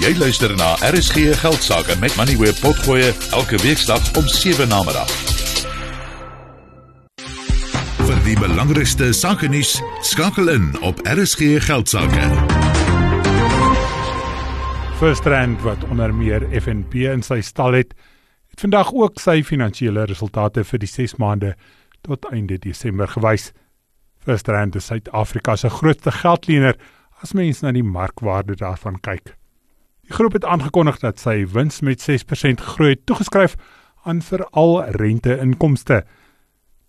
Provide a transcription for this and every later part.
Jy luister na RSG Geldsaake met Money where potgoe elke weeksdag om 7 na middag. Vir die belangrikste sake nuus, skakel in op RSG Geldsaake. First Rand wat onder meer FNB in sy stal het, het vandag ook sy finansiële resultate vir die 6 maande tot einde Desember gewys. First Rand is Suid-Afrika se grootste geldlener as mens na die markwaarde daarvan kyk. Die groep het aangekondig dat sy wins met 6% groei toegeskryf aan veral rente-inkomste.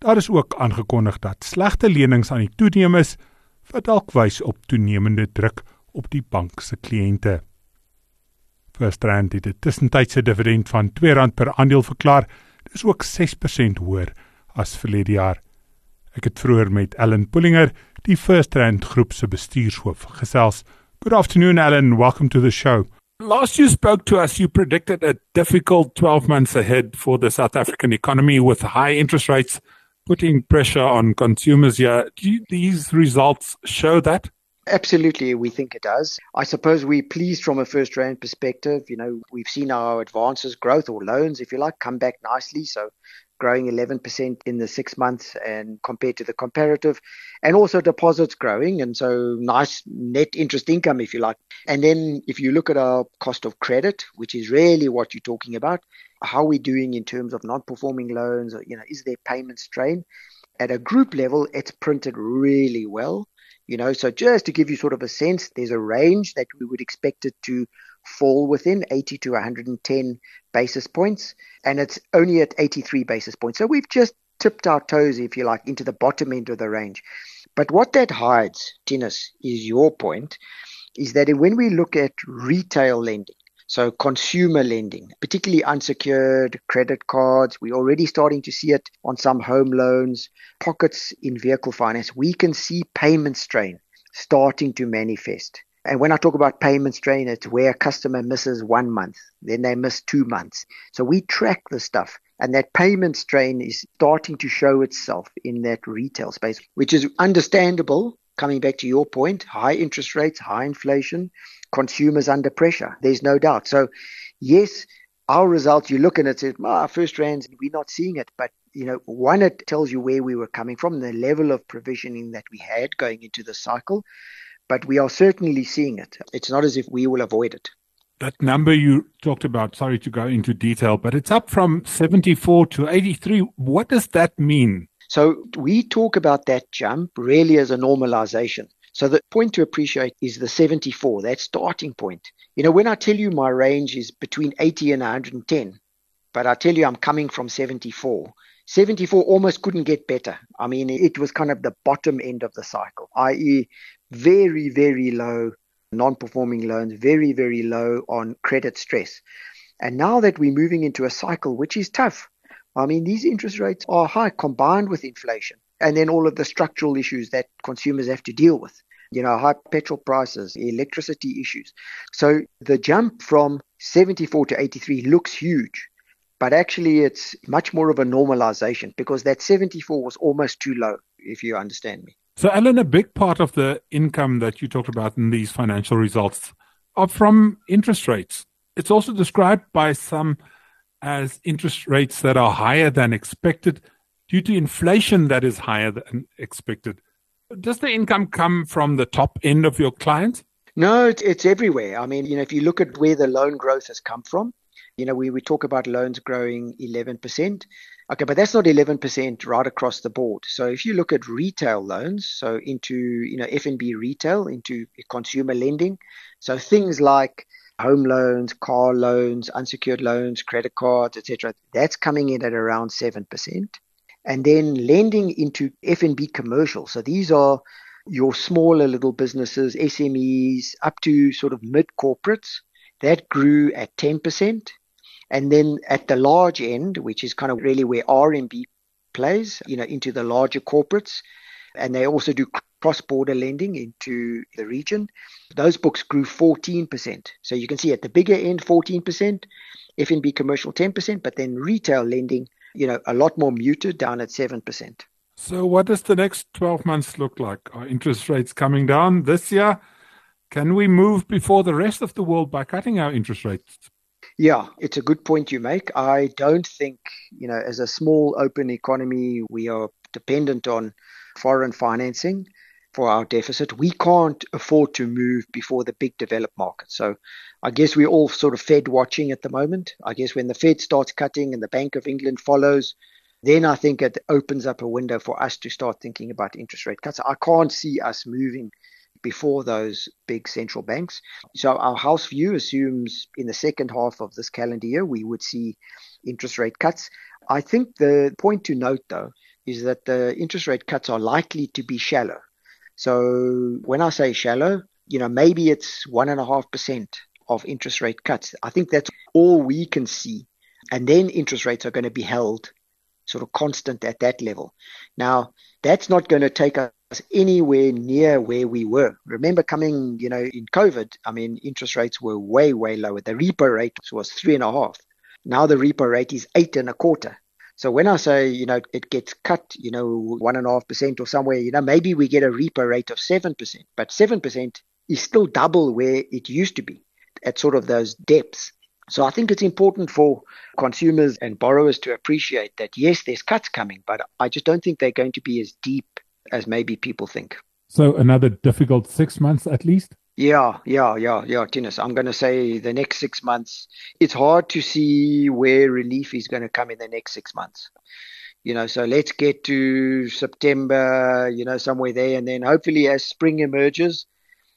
Daar is ook aangekondig dat slegte lenings aan die toeneem is wat dalk wys op toenemende druk op die bank se kliënte. First Rand het 'n tussentydse dividend van R2 per aandeel verklaar. Dit is ook 6% hoër as verlede jaar. Ek het vroeër met Ellen Pullinger, die First Rand groep se bestuurshoof, gesels. Good afternoon Ellen, welcome to the show. Last you spoke to us, you predicted a difficult 12 months ahead for the South African economy with high interest rates putting pressure on consumers here. Do these results show that? Absolutely, we think it does. I suppose we're pleased from a FirstRand perspective. You know, we've seen our advances growth or loans, if you like, come back nicely. So growing 11% in the six months and compared to the comparative and also deposits growing and so nice net interest income if you like. And then if you look at our cost of credit which is really what you're talking about how we're doing in terms of non-performing loans or, you know is there payment strain? At a group level it's printed really well you know. So just to give you sort of a sense there's a range that we would expect it to fall within 80 to 110 basis points, and it's only at 83 basis points. So we've just tipped our toes, if you like, into the bottom end of the range. But what that hides, Tinus, is your point, is that when we look at retail lending, so consumer lending, particularly unsecured credit cards, we're already starting to see it on some home loans, pockets in vehicle finance. We can see payment strain starting to manifest. And when I talk about payment strain, it's where a customer misses one month, then they miss two months. So we track the stuff. And that payment strain is starting to show itself in that retail space, which is understandable. Coming back to your point, high interest rates, high inflation, consumers under pressure. There's no doubt. So, yes, our results, you look and it says, ah, FirstRands, we're not seeing it. But, you know, one, it tells you where we were coming from, the level of provisioning that we had going into the cycle but we are certainly seeing it. It's not as if we will avoid it. That number you talked about, sorry to go into detail, but it's up from 74 to 83. What does that mean? So we talk about that jump really as a normalization. So the point to appreciate is the 74, that starting point. You know, when I tell you my range is between 80 and 110, but I tell you I'm coming from 74, 74 almost couldn't get better. I mean, it was kind of the bottom end of the cycle, i.e., very, very low non performing loans, very, very low on credit stress. And now that we're moving into a cycle which is tough, I mean, these interest rates are high combined with inflation and then all of the structural issues that consumers have to deal with. You know, high petrol prices, electricity issues. So the jump from 74 to 83 looks huge, but actually it's much more of a normalization because that 74 was almost too low, if you understand me. So, Alan, a big part of the income that you talked about in these financial results are from interest rates. It's also described by some as interest rates that are higher than expected due to inflation that is higher than expected. Does the income come from the top end of your clients? No, it's, it's everywhere. I mean, you know, if you look at where the loan growth has come from, you know, we, we talk about loans growing 11%. Okay, but that's not 11% right across the board. So if you look at retail loans, so into, you know, FNB retail, into consumer lending, so things like home loans, car loans, unsecured loans, credit cards, etc., that's coming in at around 7%. And then lending into FNB commercial. So these are your smaller little businesses, SMEs, up to sort of mid corporates. That grew at 10%. And then at the large end, which is kind of really where RMB plays, you know, into the larger corporates, and they also do cross-border lending into the region. Those books grew 14%. So you can see at the bigger end, 14%, FNB commercial 10%, but then retail lending, you know, a lot more muted, down at 7%. So what does the next 12 months look like? Are interest rates coming down this year? Can we move before the rest of the world by cutting our interest rates? Yeah, it's a good point you make. I don't think, you know, as a small open economy, we are dependent on foreign financing for our deficit. We can't afford to move before the big developed markets. So I guess we're all sort of Fed watching at the moment. I guess when the Fed starts cutting and the Bank of England follows, then I think it opens up a window for us to start thinking about interest rate cuts. I can't see us moving before those big central banks. So our house view assumes in the second half of this calendar year we would see interest rate cuts. I think the point to note though is that the interest rate cuts are likely to be shallow. So when I say shallow, you know, maybe it's one and a half percent of interest rate cuts. I think that's all we can see. And then interest rates are going to be held sort of constant at that level. Now, that's not going to take us anywhere near where we were. Remember coming, you know, in COVID, I mean, interest rates were way, way lower. The repo rate was three and a half. Now the repo rate is eight and a quarter. So when I say, you know, it gets cut, you know, one and a half percent or somewhere, you know, maybe we get a repo rate of seven percent, but seven percent is still double where it used to be at sort of those depths. So I think it's important for consumers and borrowers to appreciate that yes, there's cuts coming, but I just don't think they're going to be as deep as maybe people think. So another difficult six months at least? Yeah, yeah, yeah, yeah, Tinus. I'm going to say the next six months, it's hard to see where relief is going to come in the next six months. You know, so let's get to September, you know, somewhere there. And then hopefully as spring emerges,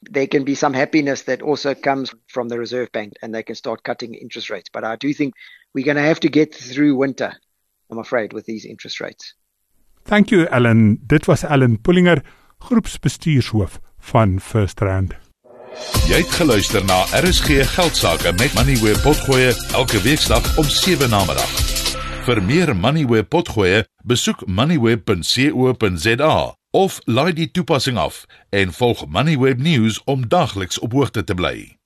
there can be some happiness that also comes from the Reserve Bank and they can start cutting interest rates. But I do think we're going to have to get through winter, I'm afraid, with these interest rates. Thank you, Alan. Dit was Alan Pullinger, groepsbestuurshoof van First Rand. Jy het geluister na RSG Geldsaake met Money where potgoe elke weeksdag om 7 na middag. Vir meer Money where potgoe, besoek moneyweb.co.za of laai die toepassing af en volg Moneyweb News om dagliks op hoogte te bly.